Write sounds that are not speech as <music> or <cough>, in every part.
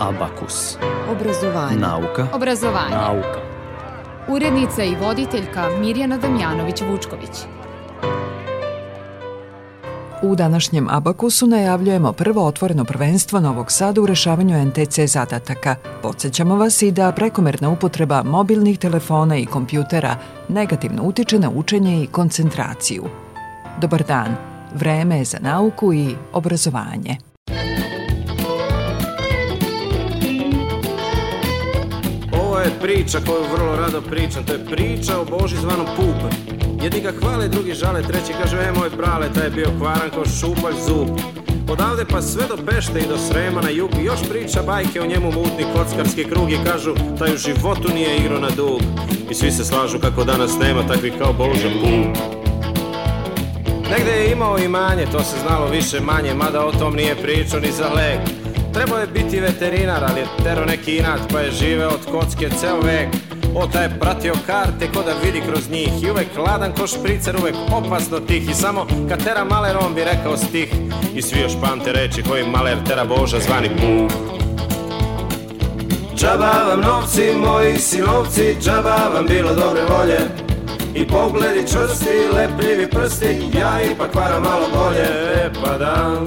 Abakus. Obrazovanje. Nauka. Obrazovanje. Nauka. Urednica i voditeljka Mirjana Damjanović-Vučković. U današnjem Abakusu najavljujemo prvo otvoreno prvenstvo Novog Sada u rešavanju NTC zadataka. Podsećamo vas i da prekomerna upotreba mobilnih telefona i kompjutera negativno utiče na učenje i koncentraciju. Dobar dan, vreme je za nauku i obrazovanje. Ovo je priča koju vrlo rado pričam, to je priča o Boži zvanom Pup. Jedni ga hvale, drugi žale, treći kaže, e moj brale, taj je bio kvaran ko šupalj zub. Odavde pa sve do Pešte i do Srema na jug još priča bajke o njemu mutni kockarski krug i kažu taj u životu nije igro na dug. I svi se slažu kako danas nema takvih kao Boža Pup. Negde je imao imanje, to se znalo više manje, mada o tom nije pričao ni za lek. Trebao je biti veterinar, ali je tero neki inat, pa je živeo od kocke ceo vek. Ota je pratio karte ko da vidi kroz njih. I uvek ladan ko špricer, uvek opasno tih. I samo kad tera maler on bi rekao stih. I svi još pamte reči koji maler tera Boža zvani Bug Džaba vam novci moji sinovci, džaba vam bilo dobre volje. I pogledi čvrsti, lepljivi prsti, ja ipak varam malo bolje, e pa da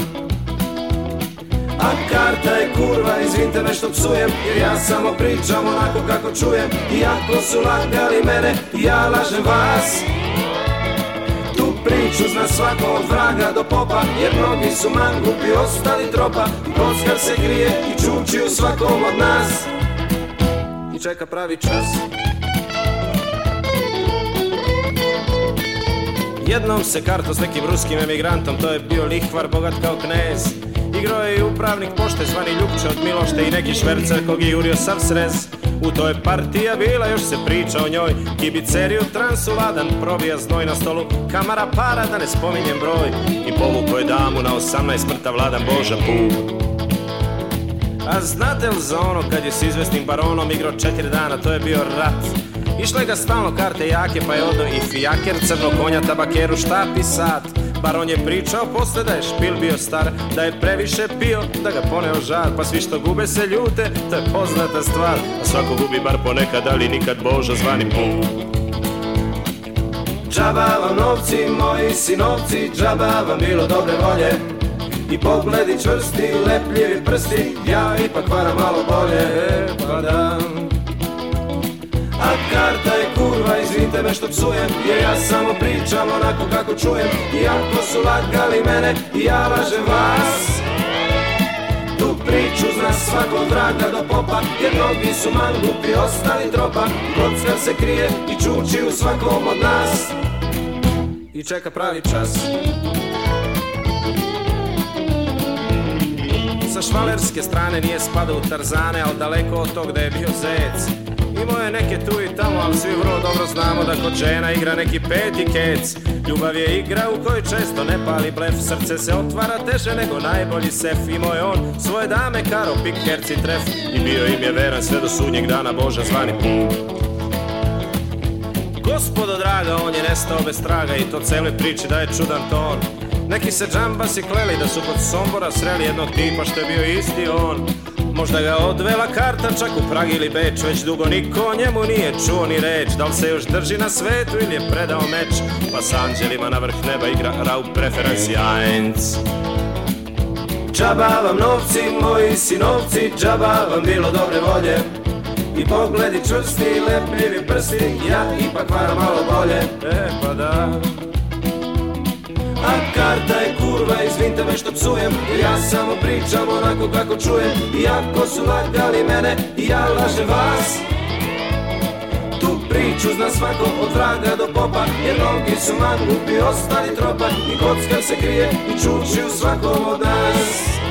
A karta je kurva, izvinite me što psujem Jer ja samo pričam onako kako čujem. Iako su lagali mene, ja lažem vas. Tu priču zna svako od vraga do popa Jer mnogi su mangupi, ostali tropa. Kockar se krije i čuči u svakom od nas. I čeka pravi čas. Jednom se karto s nekim ruskim emigrantom To je bio lihvar, bogat kao knez Igrao je i upravnik pošte zvani Ljupče od Milošte i neki švercer kog je jurio sav srez. U toj partija bila, još se priča o njoj. Kibiceriju transu ladan, probija znoj na stolu. Kamara para, da ne spominjem broj. I povuko je damu na 18 mrtav vladan Boža Puk A znate li za ono kad je s izvesnim baronom igrao četiri dana, to je bio rat Išle ga stalno karte jake, pa je odno i fijaker, crno konja, tabakeru, štap i sat Baron je pričao posle da je špil bio star Da je previše pio, da ga poneo žar Pa svi što gube se ljute, to je poznata stvar. A svako gubi bar ponekad, ali nikad Boža zvani puk Džaba vam novci, moji sinovci Džaba vam bilo dobre volje. I pogledi čvrsti, lepljivi prsti Ja ipak varam malo bolje, pa da A karta je kurva, izvinite me što psujem Jer ja samo pričam onako kako čujem. Iako su lagali mene, ja lažem vas. Tu priču zna svako vraga do popa Jer mnogi su mangupi, ostali tropa. Kockar se krije i čuči u svakom od nas. I čeka pravi čas. Sa švalerske strane nije spadao u Tarzane Al daleko od tog da je bio zec Imao je neke tu i tamo, ali svi vrlo dobro znamo da kod žena igra neki peti kec. Ljubav je igra u kojoj često ne pali blef. Srce se otvara teže nego najbolji sef. Imao je on svoje dame, karo, pik, herci, tref. I bio im je veran sve do sudnjeg dana Boža zvani puk Gospodo draga, on je nestao bez traga I to cele priči daje čudan ton. Neki se džambasi kleli da su kod Sombora sreli jednog tipa što je bio isti on Možda ga odvela karta čak u Prag ili Beč Već dugo niko o njemu nije čuo ni reč. Da li se još drži na svetu ili je predao meč? Pa s anđelima na vrh neba igra Raub preferenci. 1 Džaba vam novci, moji sinovci Džaba vam bilo dobre volje. I pogledi čvrsti, lepljivi prsti Ja ipak varam malo bolje. E pa da A karta je kurva, izvinite me što psujem. Ja samo pričam onako kako čujem. Iako su lagali mene, ja lažem vas. Tu priču zna svako od vraga do popa. Jer mnogi su mangupi, ostali tropa. I kocka se krije i čuči u svakom od nas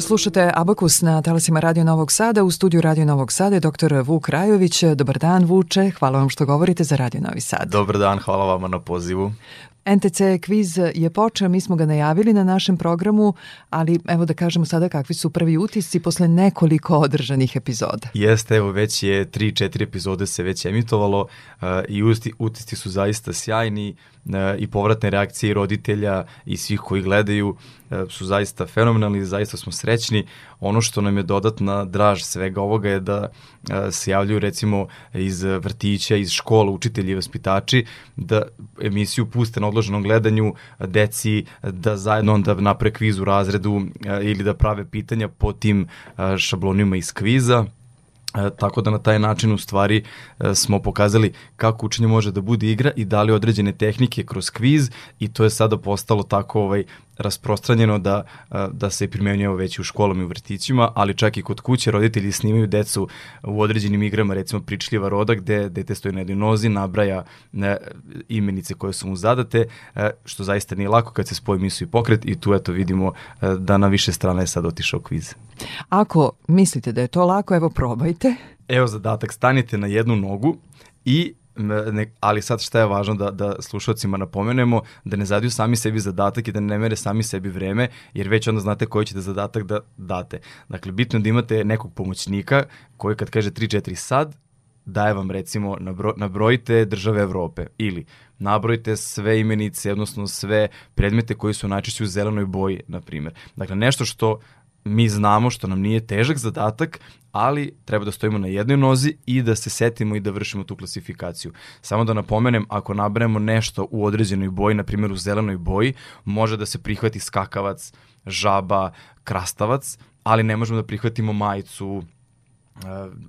Slušate Abakus na talasima Radio Novog Sada. U studiju Radio Novog Sada je dr. Vuk Rajović. Dobar dan, Vuče. Hvala vam što govorite za Radio Novi Sad. Dobar dan, hvala vama na pozivu. NTC kviz je počeo, mi smo ga najavili na našem programu, ali evo da kažemo sada kakvi su prvi utisci posle nekoliko održanih epizoda. Jeste, evo već je 3-4 epizode se već emitovalo uh, i utisci su zaista sjajni uh, i povratne reakcije roditelja i svih koji gledaju uh, su zaista fenomenalni, zaista smo srećni. Ono što nam je dodatna draž svega ovoga je da se javljaju recimo iz vrtića, iz škola, učitelji i vaspitači, da emisiju puste na odloženom gledanju deci, da zajedno onda naprave kviz u razredu ili da prave pitanja po tim šablonima iz kviza. E, tako da na taj način u stvari e, smo pokazali kako učenje može da bude igra i dali određene tehnike kroz kviz i to je sada postalo tako ovaj rasprostranjeno da, da se primenjuje već u školama i u vrtićima, ali čak i kod kuće roditelji snimaju decu u određenim igrama, recimo pričljiva roda gde dete stoji na jednoj nozi, nabraja ne, imenice koje su mu zadate, e, što zaista nije lako kad se spoji misu i pokret i tu eto vidimo e, da na više strana je sad otišao kviz. Ako mislite da je to lako, evo probajte. Evo zadatak, stanite na jednu nogu i ne, ali sad šta je važno da, da slušalcima napomenemo, da ne zadiju sami sebi zadatak i da ne mere sami sebi vreme, jer već onda znate koji ćete zadatak da date. Dakle, bitno je da imate nekog pomoćnika koji kad kaže 3-4 sad, daje vam recimo nabro, nabrojite države Evrope ili nabrojite sve imenice, odnosno sve predmete koji su najčešće u zelenoj boji, na primjer. Dakle, nešto što mi znamo što nam nije težak zadatak, ali treba da stojimo na jednoj nozi i da se setimo i da vršimo tu klasifikaciju. Samo da napomenem, ako nabrajemo nešto u određenoj boji, na primjer u zelenoj boji, može da se prihvati skakavac, žaba, krastavac, ali ne možemo da prihvatimo majicu, e,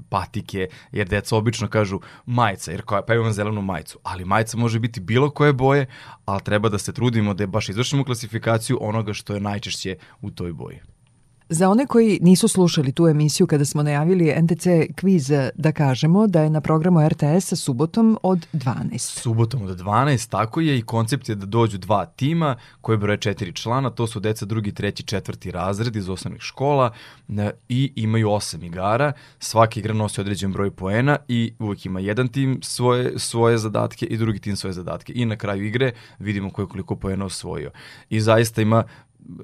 patike, jer deca obično kažu majica, jer koja, pa imam zelenu majicu, ali majica može biti bilo koje boje, ali treba da se trudimo da baš izvršimo klasifikaciju onoga što je najčešće u toj boji. Za one koji nisu slušali tu emisiju kada smo najavili NTC kviz, da kažemo da je na programu RTS subotom od 12. Subotom od 12, tako je i koncept je da dođu dva tima koje broje četiri člana, to su deca drugi, treći, četvrti razred iz osnovnih škola i imaju osam igara, svaki igra nosi određen broj poena i uvek ima jedan tim svoje, svoje zadatke i drugi tim svoje zadatke i na kraju igre vidimo ko je koliko poena osvojio. I zaista ima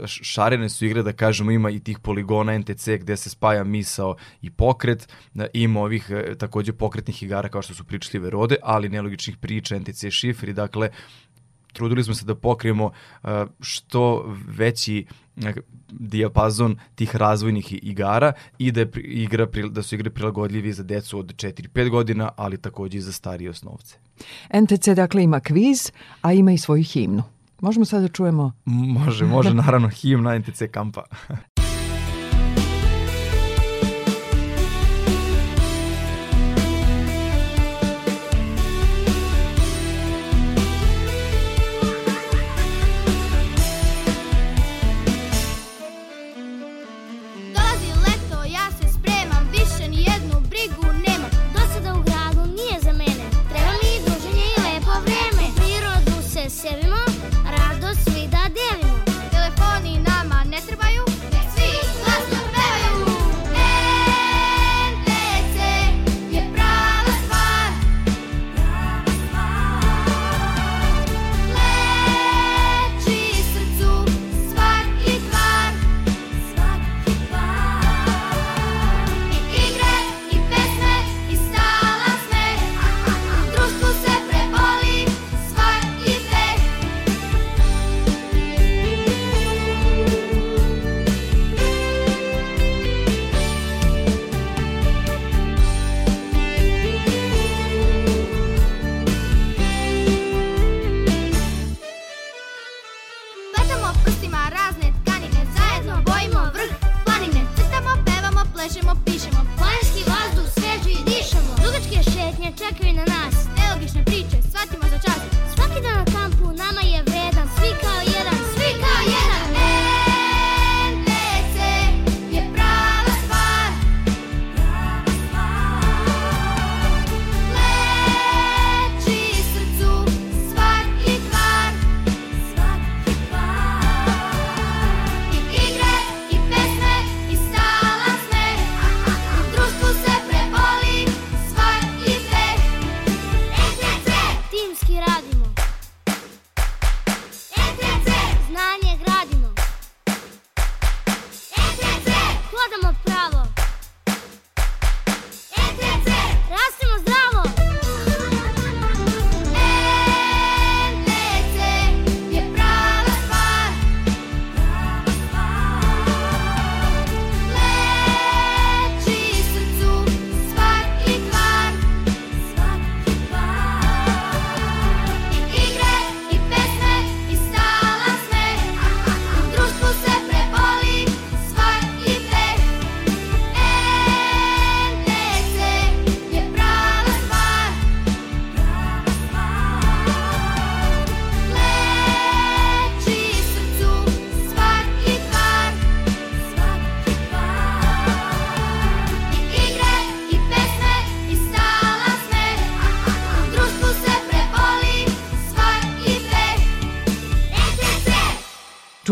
šarene su igre, da kažemo, ima i tih poligona NTC gde se spaja misao i pokret, da ima ovih e, takođe pokretnih igara kao što su pričljive rode, ali nelogičnih priča, NTC šifri, dakle, trudili smo se da pokrijemo e, što veći e, dijapazon tih razvojnih igara i da, je igra, da su igre prilagodljivi za decu od 4-5 godina, ali takođe i za starije osnovce. NTC dakle ima kviz, a ima i svoju himnu. Možemo sad da čujemo? Može, može, <laughs> naravno, himna NTC kampa.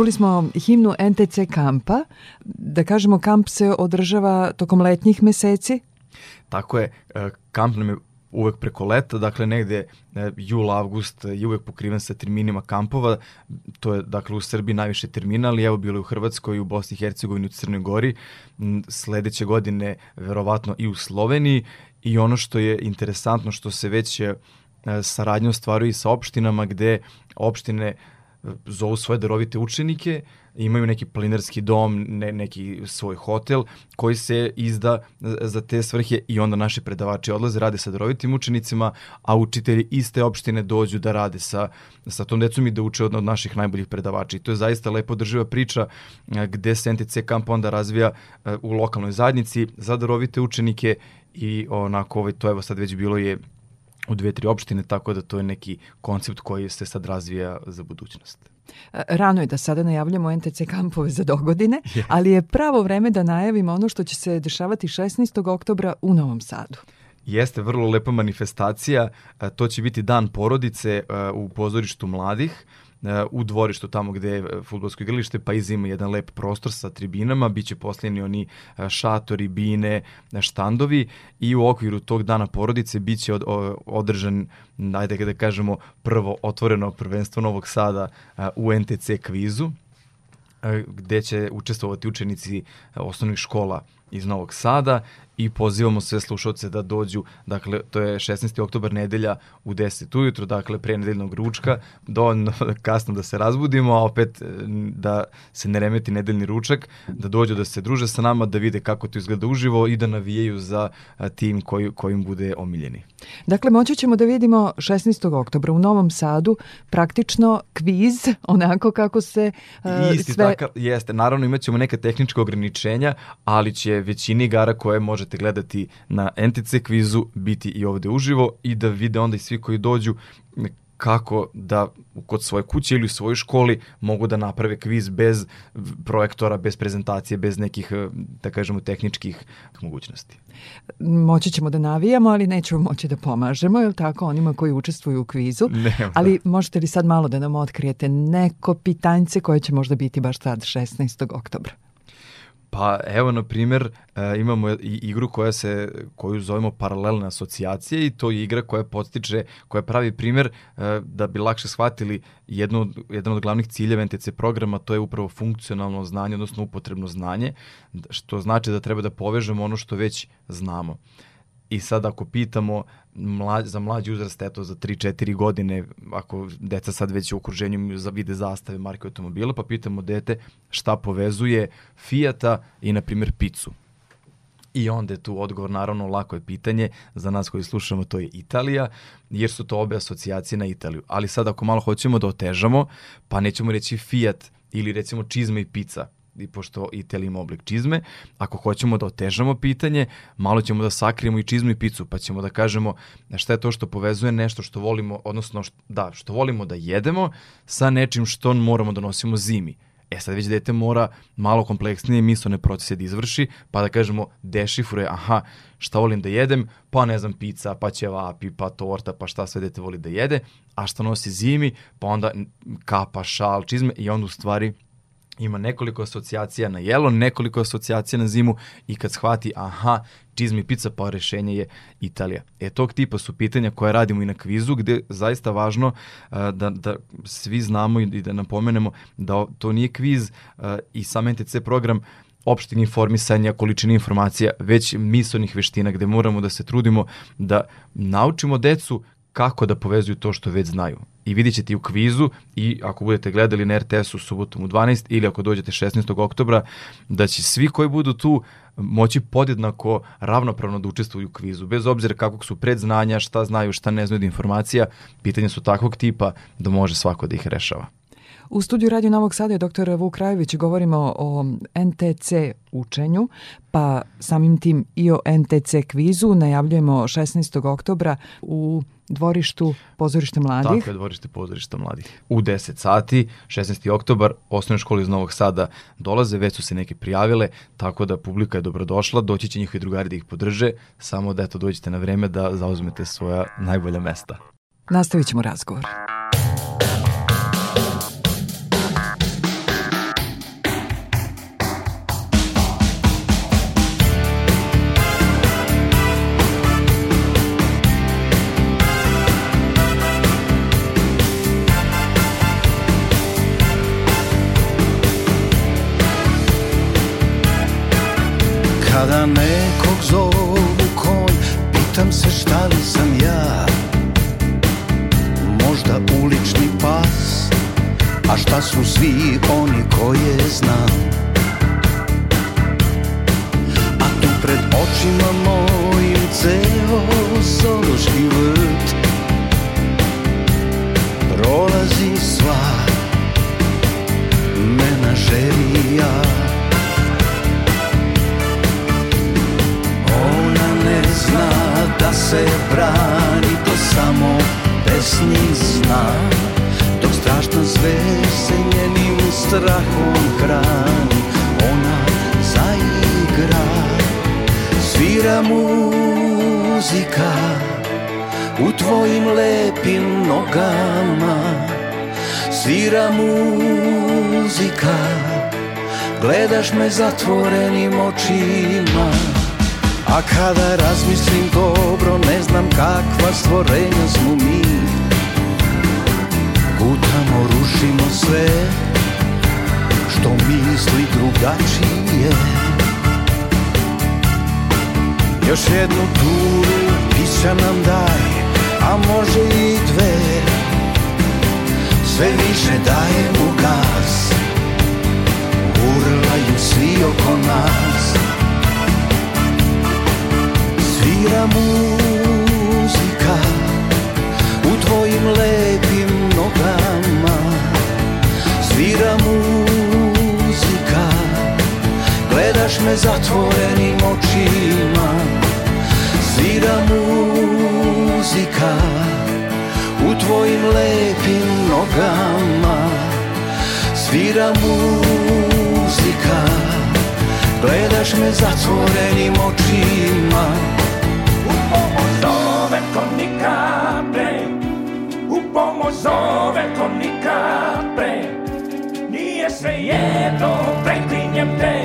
Čuli smo himnu NTC kampa. Da kažemo, kamp se održava tokom letnjih meseci? Tako je, e, kamp nam je uvek preko leta, dakle negde e, jul, avgust je uvek pokriven sa terminima kampova, to je dakle u Srbiji najviše termina, ali evo bilo je u Hrvatskoj, u Bosni i Hercegovini, u Crnoj Gori, sledeće godine verovatno i u Sloveniji i ono što je interesantno što se već e, saradnja ostvaruje i sa opštinama gde opštine zovu svoje darovite učenike, imaju neki planinarski dom, ne, neki svoj hotel koji se izda za te svrhe i onda naši predavači odlaze, rade sa darovitim učenicima, a učitelji iste opštine dođu da rade sa, sa tom decom i da uče od, od naših najboljih predavača. I to je zaista lepo drživa priča gde se NTC kamp onda razvija u lokalnoj zajednici za darovite učenike i onako ovaj, to evo sad već bilo je u dve, tri opštine, tako da to je neki koncept koji se sad razvija za budućnost. Rano je da sada najavljamo NTC kampove za dogodine, <laughs> ali je pravo vreme da najavimo ono što će se dešavati 16. oktobra u Novom Sadu. Jeste vrlo lepa manifestacija, to će biti dan porodice u pozorištu mladih u dvorištu tamo gde je e, futbolsko igralište, pa iza ima jedan lep prostor sa tribinama, bit će posljedni oni e, šatori, bine, e, štandovi i u okviru tog dana porodice bit će od, održan, ajde da kažemo, prvo otvoreno prvenstvo Novog Sada u NTC kvizu, gde će učestvovati učenici osnovnih škola iz Novog Sada i pozivamo sve slušalce da dođu, dakle, to je 16. oktobar nedelja u 10 ujutro, dakle, pre nedeljnog ručka, dovoljno <laughs> kasno da se razbudimo, a opet e, da se ne remeti nedeljni ručak, da dođu da se druže sa nama, da vide kako to izgleda uživo i da navijaju za tim koji, kojim bude omiljeni. Dakle, moći ćemo da vidimo 16. oktobra u Novom Sadu praktično kviz, <laughs> onako kako se uh, Isti sve... takav, jeste. Naravno imat ćemo neka tehnička ograničenja, ali će većini igara koje možete gledati na NTC kvizu biti i ovde uživo i da vide onda i svi koji dođu kako da kod svoje kuće ili u svojoj školi mogu da naprave kviz bez projektora, bez prezentacije, bez nekih, da kažemo, tehničkih mogućnosti. Moći ćemo da navijamo, ali nećemo moći da pomažemo, je li tako, onima koji učestvuju u kvizu? Ne, ali možete li sad malo da nam otkrijete neko pitanjce koje će možda biti baš sad 16. oktobra? Pa evo, na primjer, e, imamo igru koja se, koju zovemo paralelne asocijacije i to je igra koja podstiče, koja pravi primjer e, da bi lakše shvatili jedno, jedan od glavnih ciljeva NTC programa, to je upravo funkcionalno znanje, odnosno upotrebno znanje, što znači da treba da povežemo ono što već znamo. I sad ako pitamo mlađ, za mlađi uzrast, eto za 3-4 godine, ako deca sad već u okruženju za vide zastave marke automobila, pa pitamo dete šta povezuje Fijata i, na primjer, picu. I onda je tu odgovor, naravno, lako je pitanje, za nas koji slušamo to je Italija, jer su to obe asocijacije na Italiju. Ali sad ako malo hoćemo da otežamo, pa nećemo reći Fiat ili recimo čizma i pizza, i pošto Italija ima oblik čizme, ako hoćemo da otežamo pitanje, malo ćemo da sakrijemo i čizmu i picu, pa ćemo da kažemo šta je to što povezuje nešto što volimo, odnosno što, da, što volimo da jedemo sa nečim što moramo da nosimo zimi. E sad već dete mora malo kompleksnije mislone procese da izvrši, pa da kažemo dešifruje, aha, šta volim da jedem, pa ne znam pizza, pa ćevapi, pa torta, pa šta sve dete voli da jede, a šta nosi zimi, pa onda kapa, šal, čizme i onda u stvari ima nekoliko asocijacija na jelo, nekoliko asocijacija na zimu i kad shvati, aha, čizmi pizza, pa rešenje je Italija. E, tog tipa su pitanja koje radimo i na kvizu, gde zaista važno uh, da, da svi znamo i da napomenemo da to nije kviz uh, i sam NTC program opštine informisanja, količine informacija, već misonih veština gde moramo da se trudimo da naučimo decu kako da povezuju to što već znaju. I vidjet ćete i u kvizu i ako budete gledali na RTS-u subotom u 12 ili ako dođete 16. oktobra, da će svi koji budu tu moći podjednako ravnopravno da učestvuju u kvizu, bez obzira kakvog su predznanja, šta znaju, šta ne znaju od informacija, pitanja su takvog tipa da može svako da ih rešava. U studiju Radio Novog Sada je dr. Vuk Rajović. Govorimo o NTC učenju, pa samim tim i o NTC kvizu. Najavljujemo 16. oktobra u dvorištu pozorišta mladih. Tako je, dvorište pozorišta mladih. U 10 sati, 16. oktobar, osnovne škole iz Novog Sada dolaze, već su se neke prijavile, tako da publika je dobrodošla, doći će njihovi drugari da ih podrže, samo da eto dođete na vreme da zauzmete svoja najbolja mesta. Nastavit ćemo razgovor. Su svi oni koje znam. A tu pred očima mojim ceo tvojim lepim nogama. Svira muzika Gledaš me zatvorenim očima. A kada razmislim dobro Ne znam kakva stvorenja smo mi. Gutamo, rušimo sve Što misli drugačije. Još jednu turu pića nam daj A može i dve. Sve više daje mu gas. Urlaju svi oko nas. Svira muzika U tvojim lepim nogama. Svira muzika Gledaš me zatvorenim očima. Svira muzika U tvojim lepim nogama. Svira muzika Gledaš me zatvorenim očima. U pomoć zove ko nikad pre U pomoć zove ko nikad pre Nije sve jedno, preklinjem te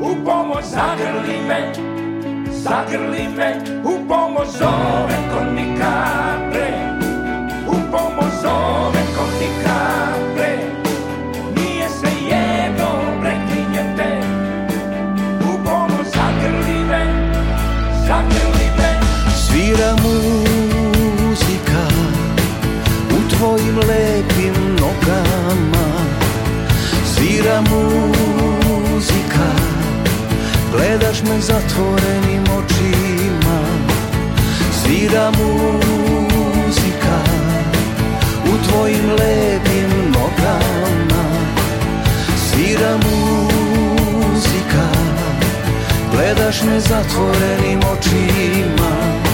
U pomoć zagrli me, zagrli me U pomoć zove ko nikad pre U pomoć zove ko nikad pre Nije sve jedno, preklinjem te U pomoć zagrli me, zagrli me. Svira muzika U tvojim lepim nogama. Svira muzika Gledaš me zatvorenim Svira muzika U tvojim lepim nogama. Svira muzika Gledaš me zatvorenim očima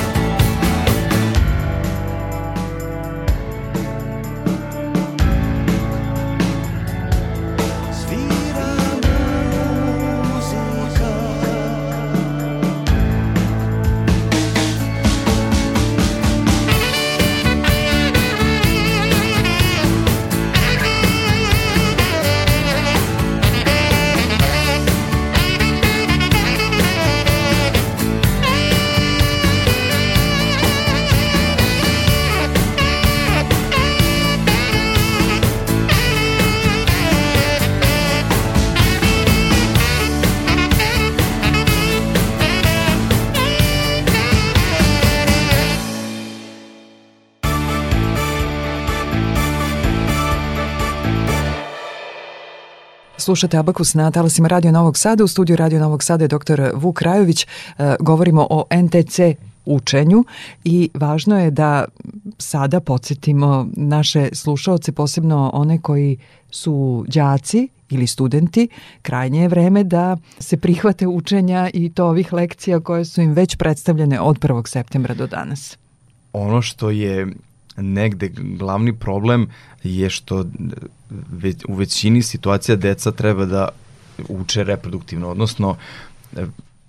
Slušate Abakus na talasima Radio Novog Sada. U studiju Radio Novog Sada je dr. Vuk Rajović. E, govorimo o NTC učenju i važno je da sada podsjetimo naše slušaoce, posebno one koji su đaci ili studenti, krajnje je vreme da se prihvate učenja i to ovih lekcija koje su im već predstavljene od 1. septembra do danas. Ono što je negde glavni problem je što već, u većini situacija deca treba da uče reproduktivno, odnosno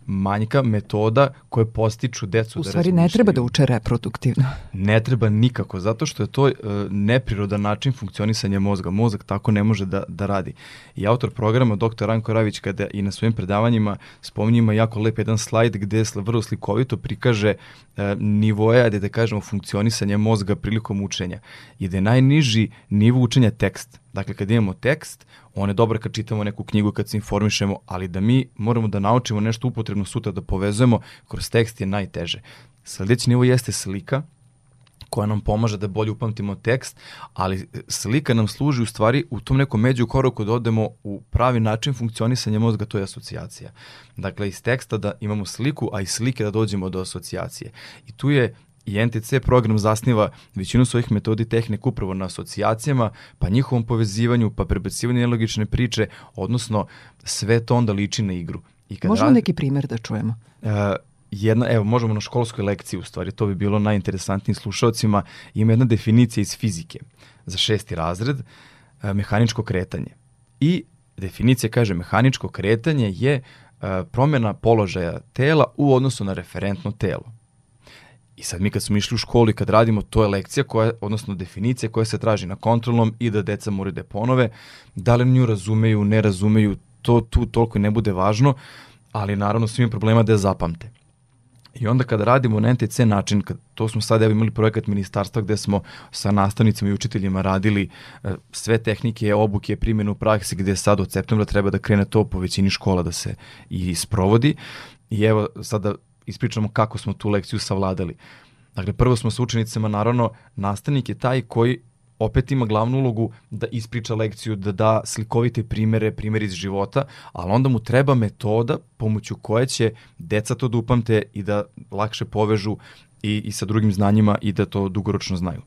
manjka metoda koje postiču decu U da stvari ne treba da uče reproduktivno. Ne treba nikako, zato što je to e, neprirodan način funkcionisanja mozga. Mozak tako ne može da, da radi. I autor programa, dr. Ranko Ravić, kada i na svojim predavanjima spominje ima jako lep jedan slajd gde sl- vrlo slikovito prikaže e, nivoje, ajde da kažemo, funkcionisanja mozga prilikom učenja. I da je najniži nivo učenja tekst. Dakle, kad imamo tekst, on je dobar kad čitamo neku knjigu, kad se informišemo, ali da mi moramo da naučimo nešto upotrebno sutra da povezujemo, kroz tekst je najteže. Sledeći nivo jeste slika, koja nam pomaže da bolje upamtimo tekst, ali slika nam služi u stvari u tom nekom među koraku da odemo u pravi način funkcionisanja mozga, to je asocijacija. Dakle, iz teksta da imamo sliku, a iz slike da dođemo do asocijacije. I tu je i NTC program zasniva većinu svojih metodi i tehnik upravo na asocijacijama, pa njihovom povezivanju, pa prebacivanju nelogične priče, odnosno sve to onda liči na igru. I kad Možemo radi, neki primer da čujemo? Uh, jedna, evo, možemo na školskoj lekciji u stvari, to bi bilo najinteresantnijim slušalcima, ima jedna definicija iz fizike za šesti razred, uh, mehaničko kretanje. I definicija kaže mehaničko kretanje je uh, promjena položaja tela u odnosu na referentno telo. I sad mi kad smo išli u školu i kad radimo, to je lekcija koja, odnosno definicija koja se traži na kontrolnom i da deca moraju da ponove. Da li nju razumeju, ne razumeju, to tu toliko ne bude važno, ali naravno svi problema da je zapamte. I onda kada radimo na NTC način, kad, to smo sad evo imali projekat ministarstva gde smo sa nastavnicima i učiteljima radili e, sve tehnike, obuke, primjenu u praksi gde sad od septembra treba da krene to po većini škola da se i sprovodi. I evo sada ispričamo kako smo tu lekciju savladali. Dakle, prvo smo sa učenicima, naravno, nastavnik je taj koji opet ima glavnu ulogu da ispriča lekciju, da da slikovite primere, primere iz života, ali onda mu treba metoda pomoću koje će deca to da upamte i da lakše povežu i, i sa drugim znanjima i da to dugoročno znaju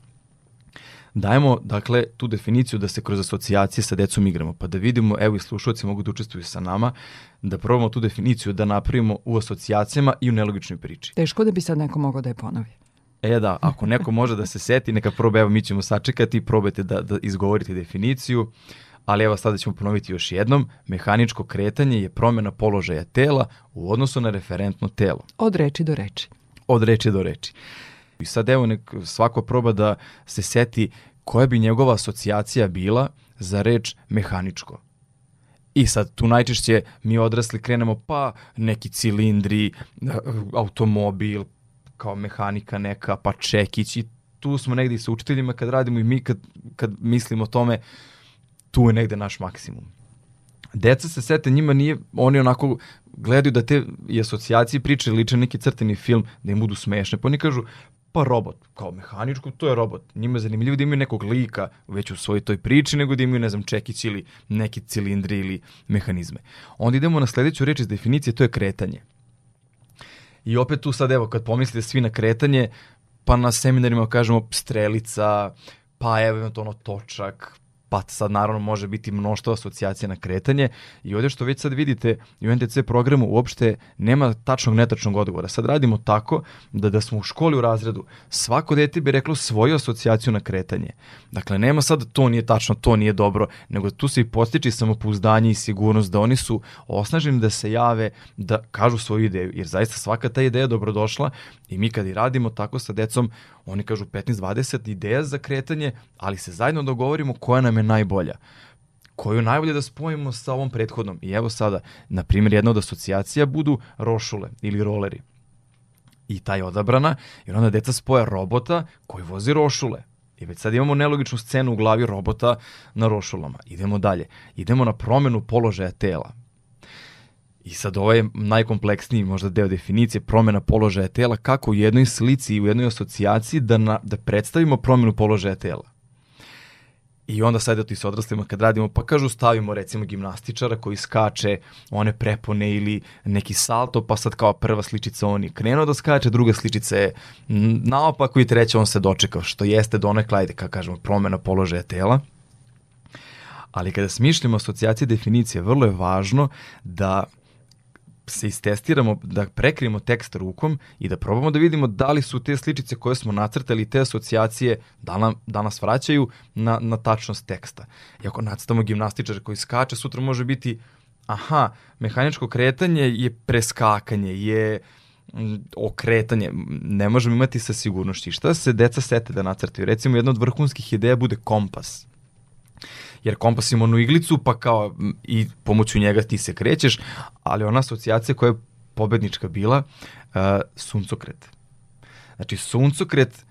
dajemo dakle tu definiciju da se kroz asocijacije sa decom igramo, pa da vidimo, evo i slušalci mogu da učestvuju sa nama, da probamo tu definiciju da napravimo u asocijacijama i u nelogičnoj priči. Teško da bi sad neko mogao da je ponovi. E da, ako neko može da se seti, neka proba, evo mi ćemo sačekati, probajte da, da izgovorite definiciju, ali evo sada ćemo ponoviti još jednom, mehaničko kretanje je promjena položaja tela u odnosu na referentno telo. Od reči do reči. Od reči do reči. I sad evo nek svako proba da se seti koja bi njegova asocijacija bila za reč mehaničko. I sad tu najčešće mi odrasli krenemo pa neki cilindri, automobil, kao mehanika neka, pa čekić i tu smo negde i sa učiteljima kad radimo i mi kad, kad mislimo o tome, tu je negde naš maksimum. Deca se sete, njima nije, oni onako gledaju da te i asocijacije priče liče neki crteni film, da im budu smešne, pa oni kažu, pa robot, kao mehaničko, to je robot. Njima je zanimljivo da imaju nekog lika već u svojoj toj priči, nego da imaju, ne znam, čekić ili neki cilindri ili mehanizme. Onda idemo na sledeću reč iz definicije, to je kretanje. I opet tu sad, evo, kad pomislite svi na kretanje, pa na seminarima kažemo strelica, pa evo to ono točak, pa sad naravno može biti mnoštvo asocijacija na kretanje i ovdje što već sad vidite i u NTC programu uopšte nema tačnog netačnog odgovora. Sad radimo tako da da smo u školi u razredu svako dete bi reklo svoju asocijaciju na kretanje. Dakle, nema sad to nije tačno, to nije dobro, nego tu se i postiči samopouzdanje i sigurnost da oni su osnaženi da se jave, da kažu svoju ideju, jer zaista svaka ta ideja je dobrodošla i mi kad i radimo tako sa decom, oni kažu 15-20 ideja za kretanje, ali se zajedno dogovorimo koja nam je najbolja koju najbolje da spojimo sa ovom prethodnom. I evo sada, na primjer, jedna od asocijacija budu rošule ili roleri. I taj odabrana, jer onda deca spoja robota koji vozi rošule. I već sad imamo nelogičnu scenu u glavi robota na rošulama. Idemo dalje. Idemo na promenu položaja tela. I sad ovo je najkompleksniji možda deo definicije promjena položaja tela, kako u jednoj slici i u jednoj asocijaciji da, na, da predstavimo promjenu položaja tela. I onda sad ti s odraslima kad radimo, pa kažu stavimo recimo gimnastičara koji skače one prepone ili neki salto, pa sad kao prva sličica on je krenuo da skače, druga sličica je naopako i treća on se dočekao, što jeste donekle, ajde kako kažemo, promena položaja tela. Ali kada smišljamo asocijacije definicije, vrlo je važno da se istestiramo, da prekrijemo tekst rukom i da probamo da vidimo da li su te sličice koje smo nacrtali, te asocijacije, da, nam, da nas vraćaju na, na tačnost teksta. I ako nacrtamo gimnastičar koji skače, sutra može biti aha, mehaničko kretanje je preskakanje, je okretanje, ne možemo imati sa sigurnošću. Šta se deca sete da nacrtaju? Recimo, jedna od vrhunskih ideja bude kompas jer kompas ima onu iglicu, pa kao i pomoću njega ti se krećeš, ali ona asocijacija koja je pobednička bila, uh, suncokret. Znači, suncokret,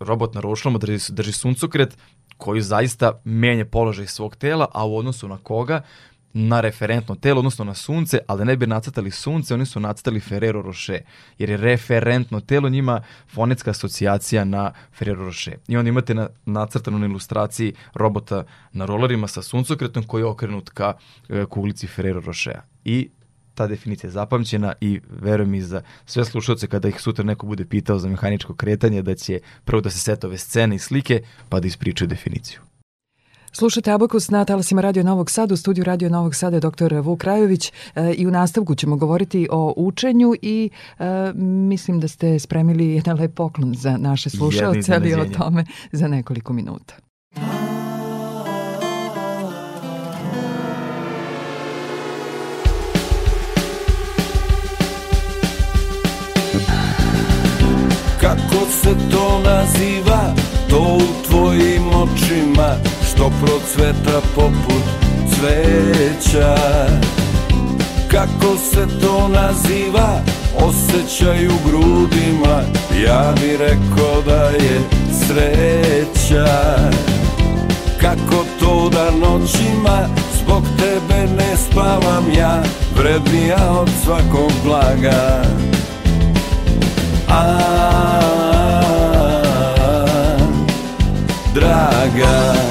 robot na rošlama drži, drži suncokret koji zaista menja položaj svog tela, a u odnosu na koga na referentno telo, odnosno na sunce, ali ne bi nacrtali sunce, oni su nacrtali Ferrero Rocher, jer je referentno telo njima fonetska asocijacija na Ferrero Rocher. I onda imate na, nacrtano na ilustraciji robota na rolerima sa suncokretom koji je okrenut ka e, kuglici Ferrero Rochera. I ta definicija je zapamćena i verujem i za sve slušalce kada ih sutra neko bude pitao za mehaničko kretanje da će prvo da se sete ove scene i slike pa da ispričaju definiciju. Slušate Abakus na talasima Radio Novog Sada, u studiju Radio Novog Sada je dr. Vuk Rajović e, i u nastavku ćemo govoriti o učenju i e, mislim da ste spremili jedan lep poklon za naše slušalce, ali o tome za nekoliko minuta. Kako se to naziva, to u tvojim očima Što procveta poput cveća. Kako se to naziva, osjećaj u grudima. Ja bi rekao da je sreća. Kako to da noćima zbog tebe ne spavam ja? Vrednija od svakog blaga. A, draga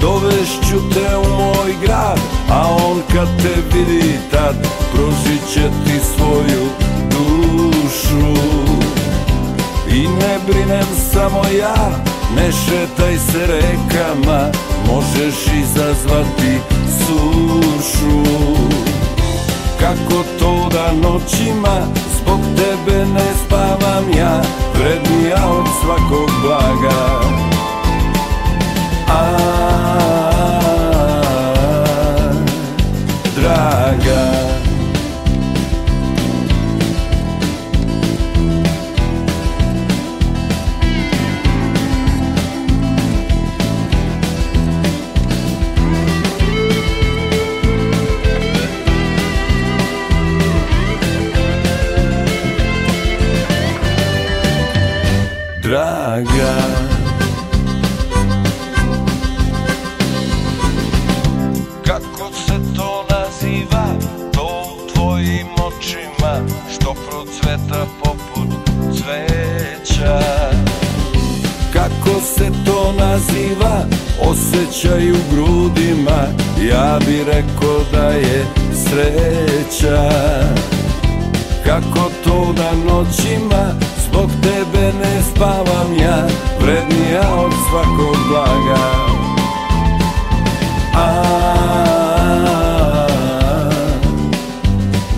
Dovešću te u moj grad A on kad te vidi tad Pružit će ti svoju dušu. I ne brinem samo ja Ne šetaj se rekama Možeš izazvati sušu. Kako to da noćima Zbog tebe ne spavam ja Vrednija od svakog blaga A, osjećaj u grudima Ja bi rekao da je sreća. Kako to da noćima Zbog tebe ne spavam ja Vrednija od svakog blaga. A,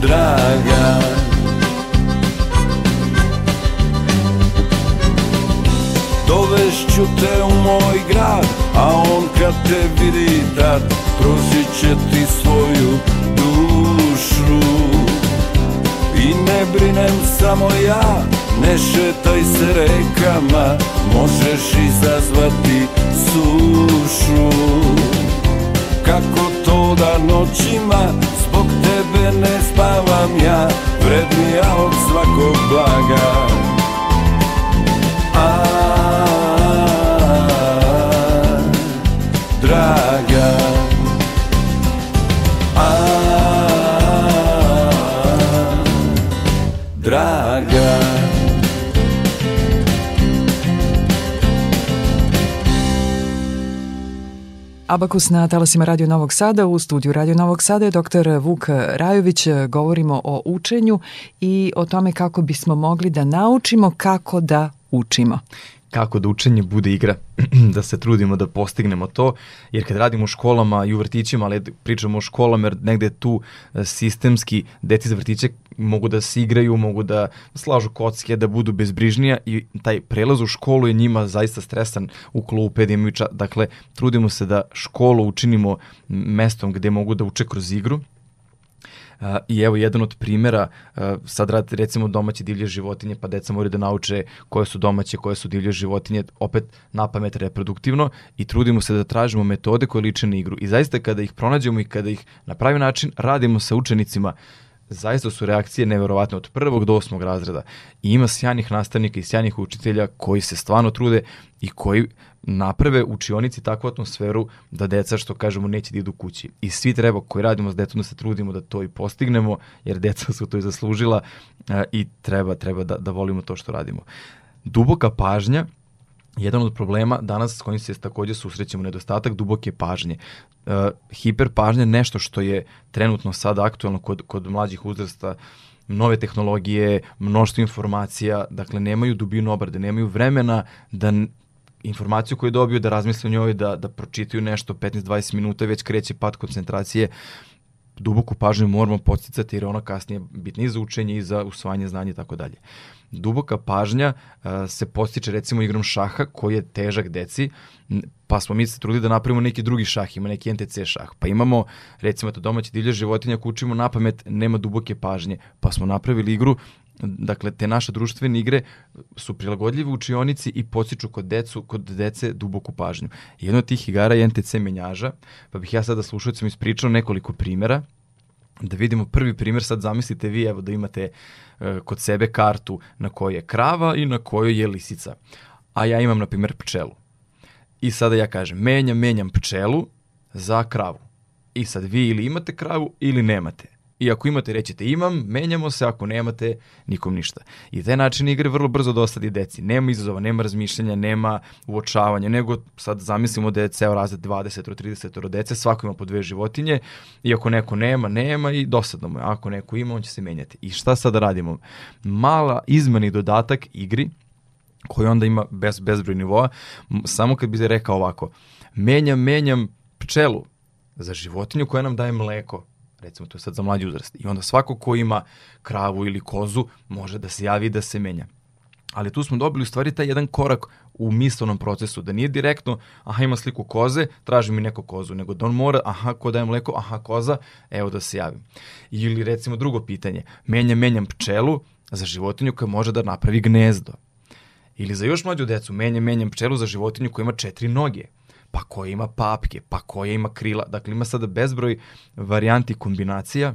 draga. Dovešću te u moj grad A on kad te vidi tad Pružit će ti svoju dušu. I ne brinem samo ja Ne šetaj se rekama Možeš izazvati sušu. Kako to da noćima Zbog tebe ne spavam ja Vrednija od svakog blaga. A, Abakus na talasima Radio Novog Sada. U studiju Radio Novog Sada je dr. Vuk Rajović. Govorimo o učenju i o tome kako bismo mogli da naučimo kako da učimo kako da učenje bude igra, <clears throat> da se trudimo da postignemo to, jer kad radimo u školama i u vrtićima, ali pričamo o školama, jer negde tu e, sistemski deti za vrtiće mogu da se igraju, mogu da slažu kocke, da budu bezbrižnija i taj prelaz u školu je njima zaista stresan u klupe, da. Dakle, trudimo se da školu učinimo mestom gde mogu da uče kroz igru, I evo jedan od primera, sad rad, recimo domaće divlje životinje, pa deca moraju da nauče koje su domaće, koje su divlje životinje, opet na pamet reproduktivno i trudimo se da tražimo metode koje liče na igru. I zaista kada ih pronađemo i kada ih na pravi način radimo sa učenicima, zaista su reakcije neverovatne od prvog do osmog razreda. I ima sjajnih nastavnika i sjajnih učitelja koji se stvarno trude i koji naprave učionici takvu atmosferu da deca, što kažemo, neće da idu kući. I svi treba koji radimo s decom da se trudimo da to i postignemo, jer deca su to i zaslužila a, i treba, treba da, da volimo to što radimo. Duboka pažnja jedan od problema danas s kojim se takođe susrećemo nedostatak duboke pažnje. Uh, hiperpažnja je nešto što je trenutno sada aktualno kod, kod mlađih uzrasta nove tehnologije, mnoštvo informacija, dakle nemaju dubinu obrade, nemaju vremena da informaciju koju dobiju da razmisle o njoj, da, da pročitaju nešto 15-20 minuta, već kreće pad koncentracije. Duboku pažnju moramo posticati jer ona kasnije bitna i za učenje i za usvajanje znanja i tako dalje duboka pažnja uh, se postiče recimo igrom šaha koji je težak deci, pa smo mi se trudili da napravimo neki drugi šah, ima neki NTC šah. Pa imamo recimo to domaće divlje životinja ako učimo na pamet, nema duboke pažnje, pa smo napravili igru Dakle, te naše društvene igre su prilagodljive učionici i podsjeću kod, decu, kod dece duboku pažnju. Jedna od tih igara je NTC menjaža, pa bih ja sada slušalcima ispričao nekoliko primera da vidimo prvi primjer, sad zamislite vi evo da imate e, kod sebe kartu na kojoj je krava i na kojoj je lisica. A ja imam na primjer pčelu. I sada ja kažem menjam, menjam pčelu za kravu. I sad vi ili imate kravu ili nemate. I ako imate, rećete imam, menjamo se, ako nemate, nikom ništa. I taj način igre vrlo brzo dosadi deci. Nema izazova, nema razmišljanja, nema uočavanja, nego sad zamislimo da je ceo razred 20 30 dece, svako ima po dve životinje i ako neko nema, nema i dosadno mu je. Ako neko ima, on će se menjati. I šta sada radimo? Mala izmeni dodatak igri, koji onda ima bez, bezbroj nivoa, samo kad bi rekao ovako, menjam, menjam pčelu za životinju koja nam daje mleko recimo to je sad za mlađi uzrast. I onda svako ko ima kravu ili kozu može da se javi da se menja. Ali tu smo dobili u stvari taj jedan korak u mislenom procesu, da nije direktno, aha ima sliku koze, traži mi neko kozu, nego da on mora, aha ko daje mleko, aha koza, evo da se javim. Ili recimo drugo pitanje, menjam, menjam pčelu za životinju koja može da napravi gnezdo. Ili za još mlađu decu, menjam, menjam pčelu za životinju koja ima četiri noge pa koja ima papke, pa koja ima krila. Dakle, ima sada bezbroj varijanti kombinacija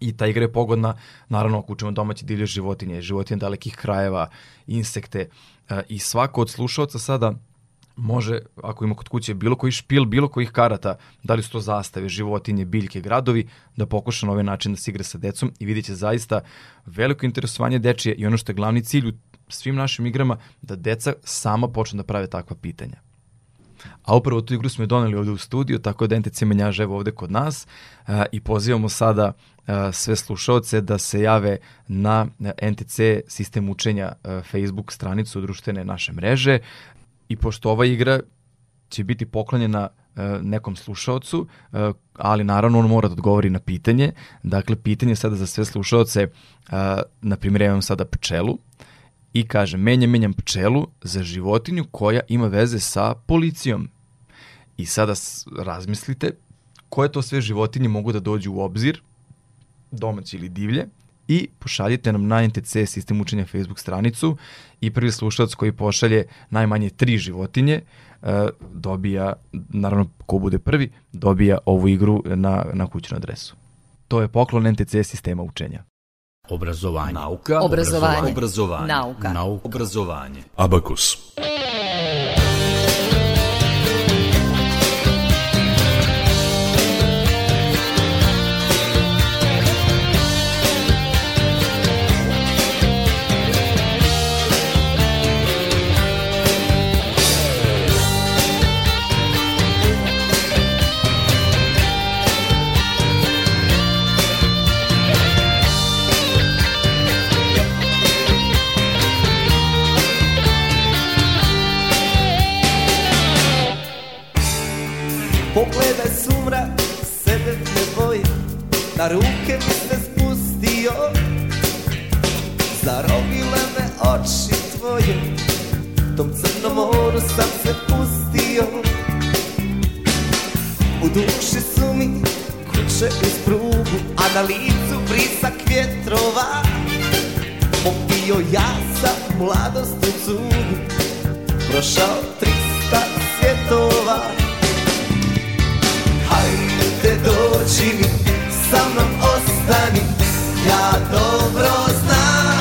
i ta igra je pogodna, naravno ako učemo domaće divlje životinje, životinje dalekih krajeva, insekte e, i svako od slušalca sada može, ako ima kod kuće bilo koji špil, bilo kojih karata, da li su to zastave, životinje, biljke, gradovi, da pokuša na ovaj način da se igra sa decom i vidjet će zaista veliko interesovanje dečije i ono što je glavni cilj u svim našim igrama, da deca sama počnu da prave takva pitanja. A upravo tu igru smo je doneli ovde u studiju, tako da NTC menjaže evo ovde kod nas a, i pozivamo sada sve slušalce da se jave na NTC sistem učenja Facebook stranicu društvene naše mreže i pošto ova igra će biti poklonjena nekom slušaocu, ali naravno on mora da odgovori na pitanje. Dakle, pitanje sada za sve slušaoce, na primjer, ja imam sada pčelu, i kaže menjam, menjam pčelu za životinju koja ima veze sa policijom. I sada razmislite koje to sve životinje mogu da dođu u obzir, domaće ili divlje, i pošaljite nam na NTC sistem učenja Facebook stranicu i prvi slušalac koji pošalje najmanje tri životinje e, dobija, naravno ko bude prvi, dobija ovu igru na, na kućnu adresu. To je poklon NTC sistema učenja. Obrazovanje. Nauka. Obrazovanje. Obrazovanje. Nauka. Nauka. Obrazovanje. Abakus. Ruke mi se spustio Zarobile me oči tvoje Tom crnom moru sam se pustio. U duši su mi kuće uz prugu A na licu brisak vjetrova. Popio ja sam mladost u cugu Prošao 300 svjetova. Hajde dođi mi sa mnom ostani. Ja dobro znam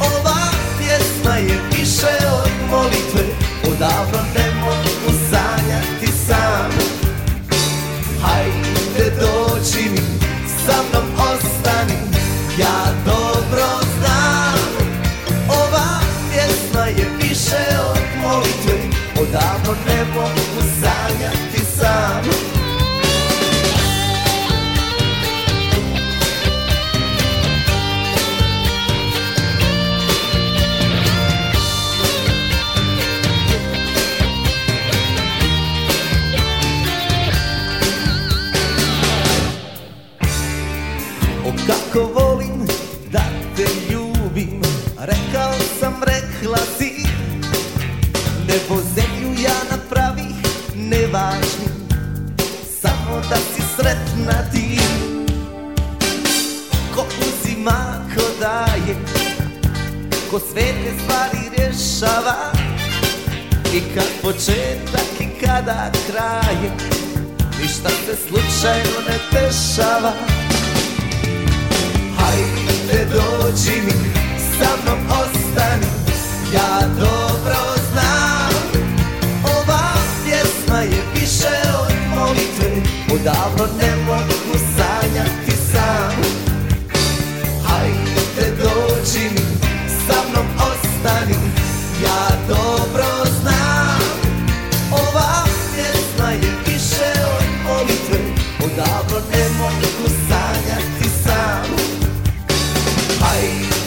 Ova pjesma je više od molitve. Odavno ne mogu sanjati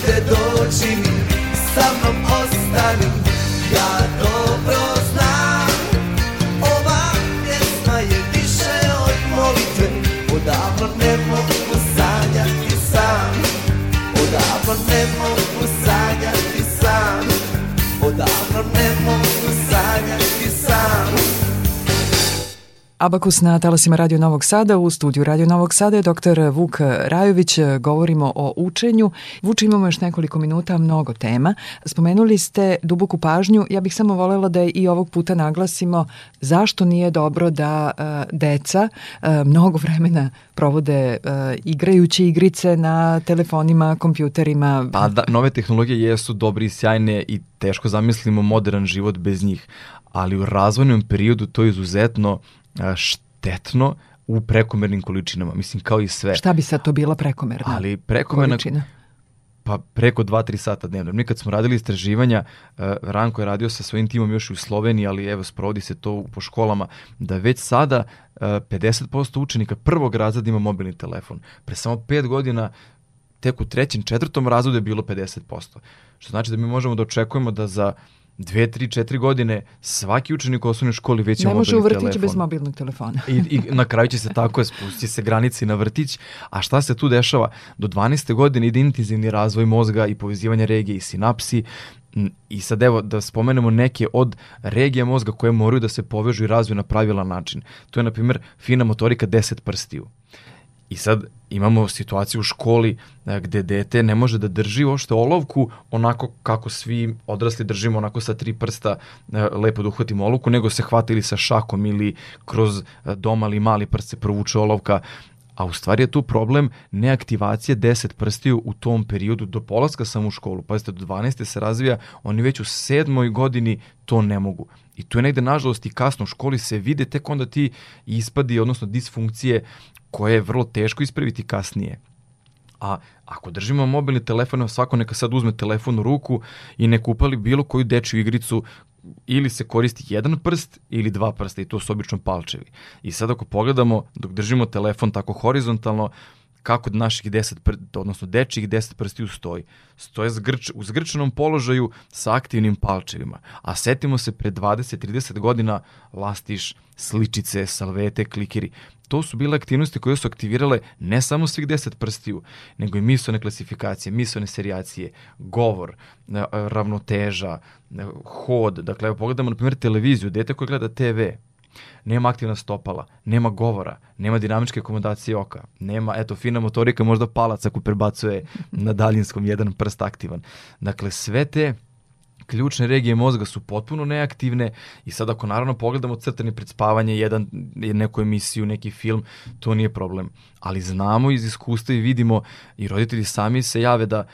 Hajde dođi Abakus na talasima Radio Novog Sada. U studiju Radio Novog Sada je dr. Vuk Rajović. Govorimo o učenju. Vuče, imamo još nekoliko minuta, mnogo tema. Spomenuli ste duboku pažnju. Ja bih samo volela da i ovog puta naglasimo zašto nije dobro da uh, deca uh, mnogo vremena provode uh, igrajući igrice na telefonima, kompjuterima. Pa da, nove tehnologije jesu dobre i sjajne i teško zamislimo modern život bez njih, ali u razvojnom periodu to je izuzetno a, štetno u prekomernim količinama, mislim kao i sve. Šta bi sad to bila prekomerna Ali prekomerna količina? pa preko 2-3 sata dnevno. Mi kad smo radili istraživanja, uh, Ranko je radio sa svojim timom još i u Sloveniji, ali evo sprovodi se to po školama, da već sada uh, 50% učenika prvog razreda ima mobilni telefon. Pre samo 5 godina tek u trećem, četvrtom razredu je bilo 50%. Što znači da mi možemo da očekujemo da za dve, tri, četiri godine svaki učenik u osnovnoj školi već ima Ne može u mobilni vrtić telefon. bez mobilnog telefona. I, I na kraju će se tako spusti se granici na vrtić. A šta se tu dešava? Do 12. godine ide intenzivni razvoj mozga i povezivanje regije i sinapsi. I sad evo da spomenemo neke od regija mozga koje moraju da se povežu i razviju na pravilan način. To je na primjer fina motorika 10 prstiju. I sad imamo situaciju u školi e, gde dete ne može da drži uopšte olovku onako kako svi odrasli držimo onako sa tri prsta e, lepo da uhvatimo olovku, nego se hvata ili sa šakom ili kroz e, domali mali prst se provuče olovka. A u stvari je tu problem neaktivacije 10 prstiju u tom periodu do polaska sam u školu. Pazite, do 12. se razvija, oni već u sedmoj godini to ne mogu. I tu je negde, nažalost, i kasno u školi se vide tek onda ti ispadi, odnosno disfunkcije koje je vrlo teško ispraviti kasnije. A ako držimo mobilni telefon, svako neka sad uzme telefon u ruku i neka upali bilo koju dečju igricu ili se koristi jedan prst ili dva prsta i to su obično palčevi. I sad ako pogledamo, dok držimo telefon tako horizontalno, kako naših 10 pr, odnosno dečjih 10 prstiju stoji. Stoje zgrč, u zgrčenom položaju sa aktivnim palčevima. A setimo se pre 20-30 godina lastiš, sličice, salvete, klikeri. To su bile aktivnosti koje su aktivirale ne samo svih 10 prstiju, nego i mislone klasifikacije, mislone serijacije, govor, e, ravnoteža, e, hod. Dakle, evo pogledamo na primjer televiziju, dete koje gleda TV, nema aktivna stopala, nema govora, nema dinamičke akomodacije oka, nema, eto, fina motorika, možda palac ako prebacuje <laughs> na daljinskom jedan prst aktivan. Dakle, sve te ključne regije mozga su potpuno neaktivne i sad ako naravno pogledamo crtani pred spavanje, jedan, neku emisiju, neki film, to nije problem. Ali znamo iz iskustva i vidimo i roditelji sami se jave da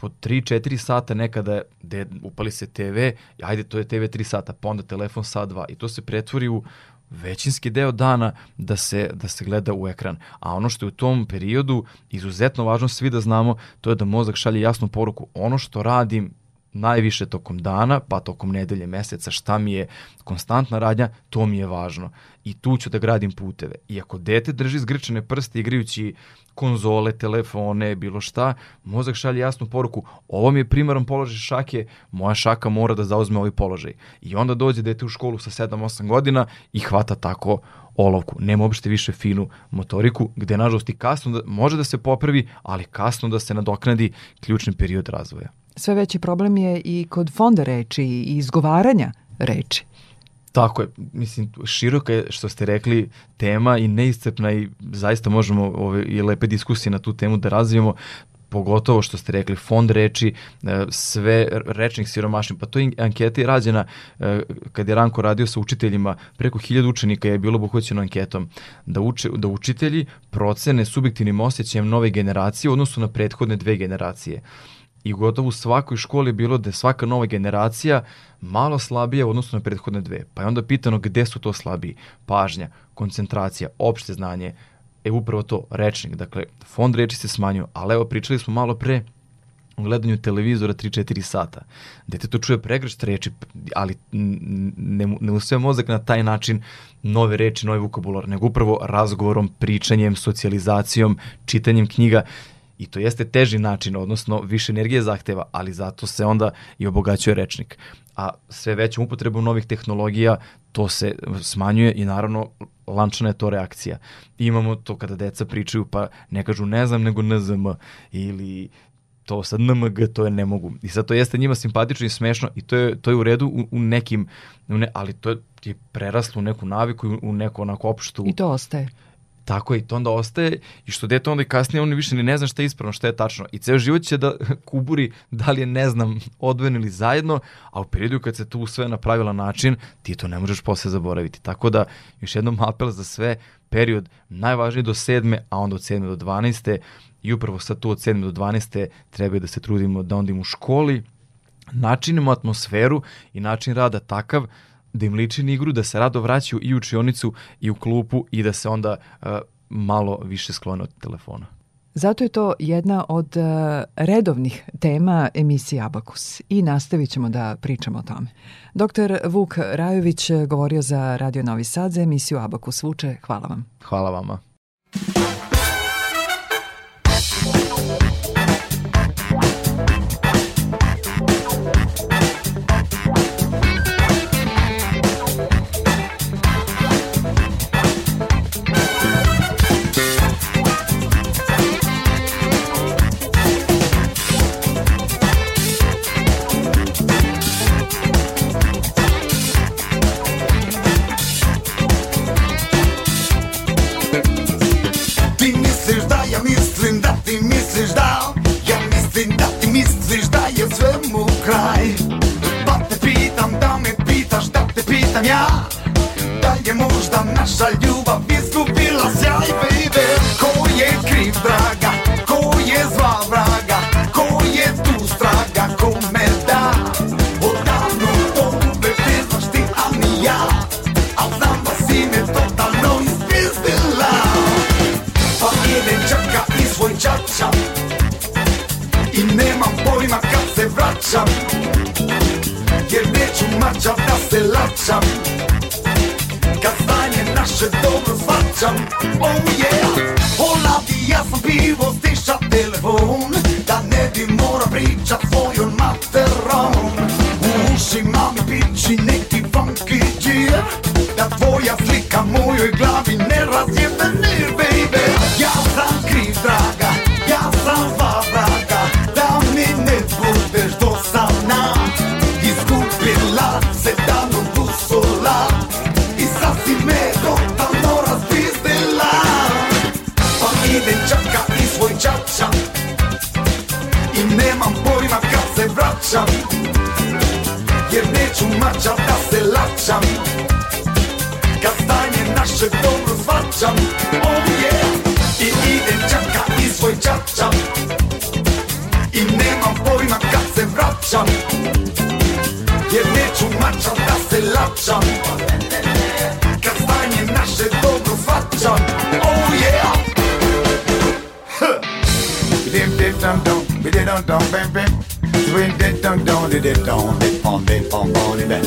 po 3-4 sata nekada de, upali se TV, ajde to je TV 3 sata, pa onda telefon sat 2 i to se pretvori u većinski deo dana da se, da se gleda u ekran. A ono što je u tom periodu izuzetno važno svi da znamo, to je da mozak šalje jasnu poruku. Ono što radim najviše tokom dana, pa tokom nedelje, meseca, šta mi je konstantna radnja, to mi je važno. I tu ću da gradim puteve. I ako dete drži zgrčene prste igrajući konzole, telefone, bilo šta, mozak šalje jasnu poruku, ovo mi je primaran položaj šake, moja šaka mora da zauzme ovaj položaj. I onda dođe dete u školu sa 7-8 godina i hvata tako olovku. Nema uopšte više finu motoriku, gde nažalost i kasno da, može da se popravi, ali kasno da se nadoknadi ključni period razvoja. Sve veći problem je i kod fonda reči i izgovaranja reči. Tako je, mislim, široka je, što ste rekli, tema i neiscrpna i zaista možemo ove, i lepe diskusije na tu temu da razvijemo pogotovo što ste rekli, fond reči, e, sve rečnih siromašnih, pa to je anketa rađena e, kad je Ranko radio sa učiteljima, preko hiljada učenika je bilo obuhvaćeno anketom, da, uče, da učitelji procene subjektivnim osjećajem nove generacije u odnosu na prethodne dve generacije i gotovo u svakoj školi je bilo da je svaka nova generacija malo slabija u odnosu na prethodne dve. Pa je onda pitano gde su to slabiji. Pažnja, koncentracija, opšte znanje, e upravo to, rečnik. Dakle, fond reči se smanjuje, ali evo pričali smo malo pre u gledanju televizora 3-4 sata. Dete to čuje pregršt reči, ali ne, ne usve mozak na taj način nove reči, novi vokabular, nego upravo razgovorom, pričanjem, socijalizacijom, čitanjem knjiga I to jeste teži način, odnosno više energije zahteva, ali zato se onda i obogaćuje rečnik. A sve većom upotrebom novih tehnologija to se smanjuje i naravno lančana je to reakcija. I imamo to kada deca pričaju pa ne kažu ne znam nego NZM ili to sad NMG, to je ne mogu. I sad to jeste njima simpatično i smešno i to je, to je u redu u, u nekim, u ne, ali to je, je preraslo u neku naviku u neku onako opštu... I to ostaje. Tako je, to onda ostaje i što dete onda i kasnije on više ni ne zna šta je ispravno, šta je tačno. I ceo život će da <laughs> kuburi da li je ne znam odvojeno ili zajedno, a u periodu kad se tu sve na pravilan način, ti to ne možeš posle zaboraviti. Tako da, još jednom apel za sve, period najvažniji do sedme, a onda od sedme do 12. I upravo sad tu od sedme do 12. treba da se trudimo da onda im u školi načinimo atmosferu i način rada takav da im liči na igru, da se rado vraćaju i u učionicu i u klupu i da se onda uh, malo više sklone od telefona. Zato je to jedna od uh, redovnih tema emisije Abakus i nastavit ćemo da pričamo o tome. Dr. Vuk Rajović govorio za Radio Novi Sad za emisiju Abakus Vuče. Hvala vam. Hvala vama. lapsa. Give me too much, a nasty lapsa. Kastanje naše dobro. Oh yeah! Dim dim dum dum, bi di dum dum bim bim. Swim di dum dum di di dum, di pom di pom pom di bim.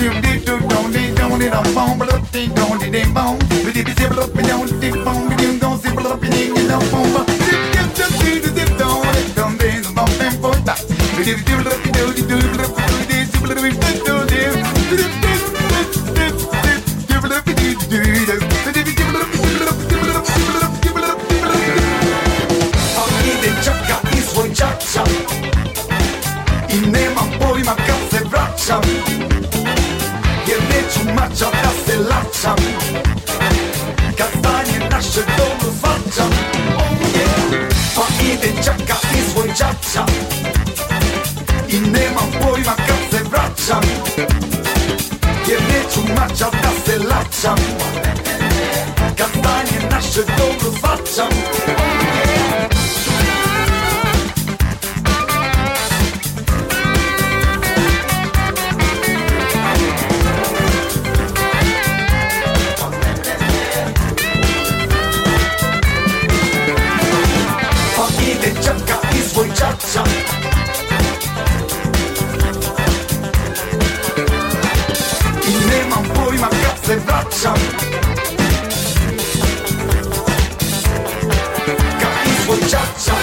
Dim di dum dum di dum di dum pom, bi di dum di dum pom, bi di di di dum di dum di pom, bi di dum di dum di dum pom. Bam. Bi Jer neću mača da se čača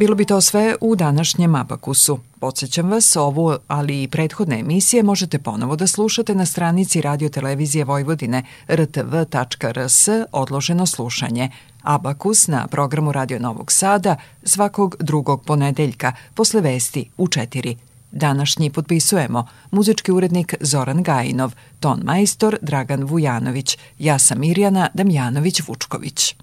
Bilo bi to sve u današnjem Abakusu. Podsjećam vas, ovu, ali i prethodne emisije možete ponovo da slušate na stranici Radio Televizije Vojvodine rtv.rs odloženo slušanje. Abakus na programu Radio Novog Sada svakog drugog ponedeljka posle vesti u 4. Današnji potpisujemo muzički urednik Zoran Gajinov, ton majstor Dragan Vujanović, ja sam Mirjana Damjanović-Vučković.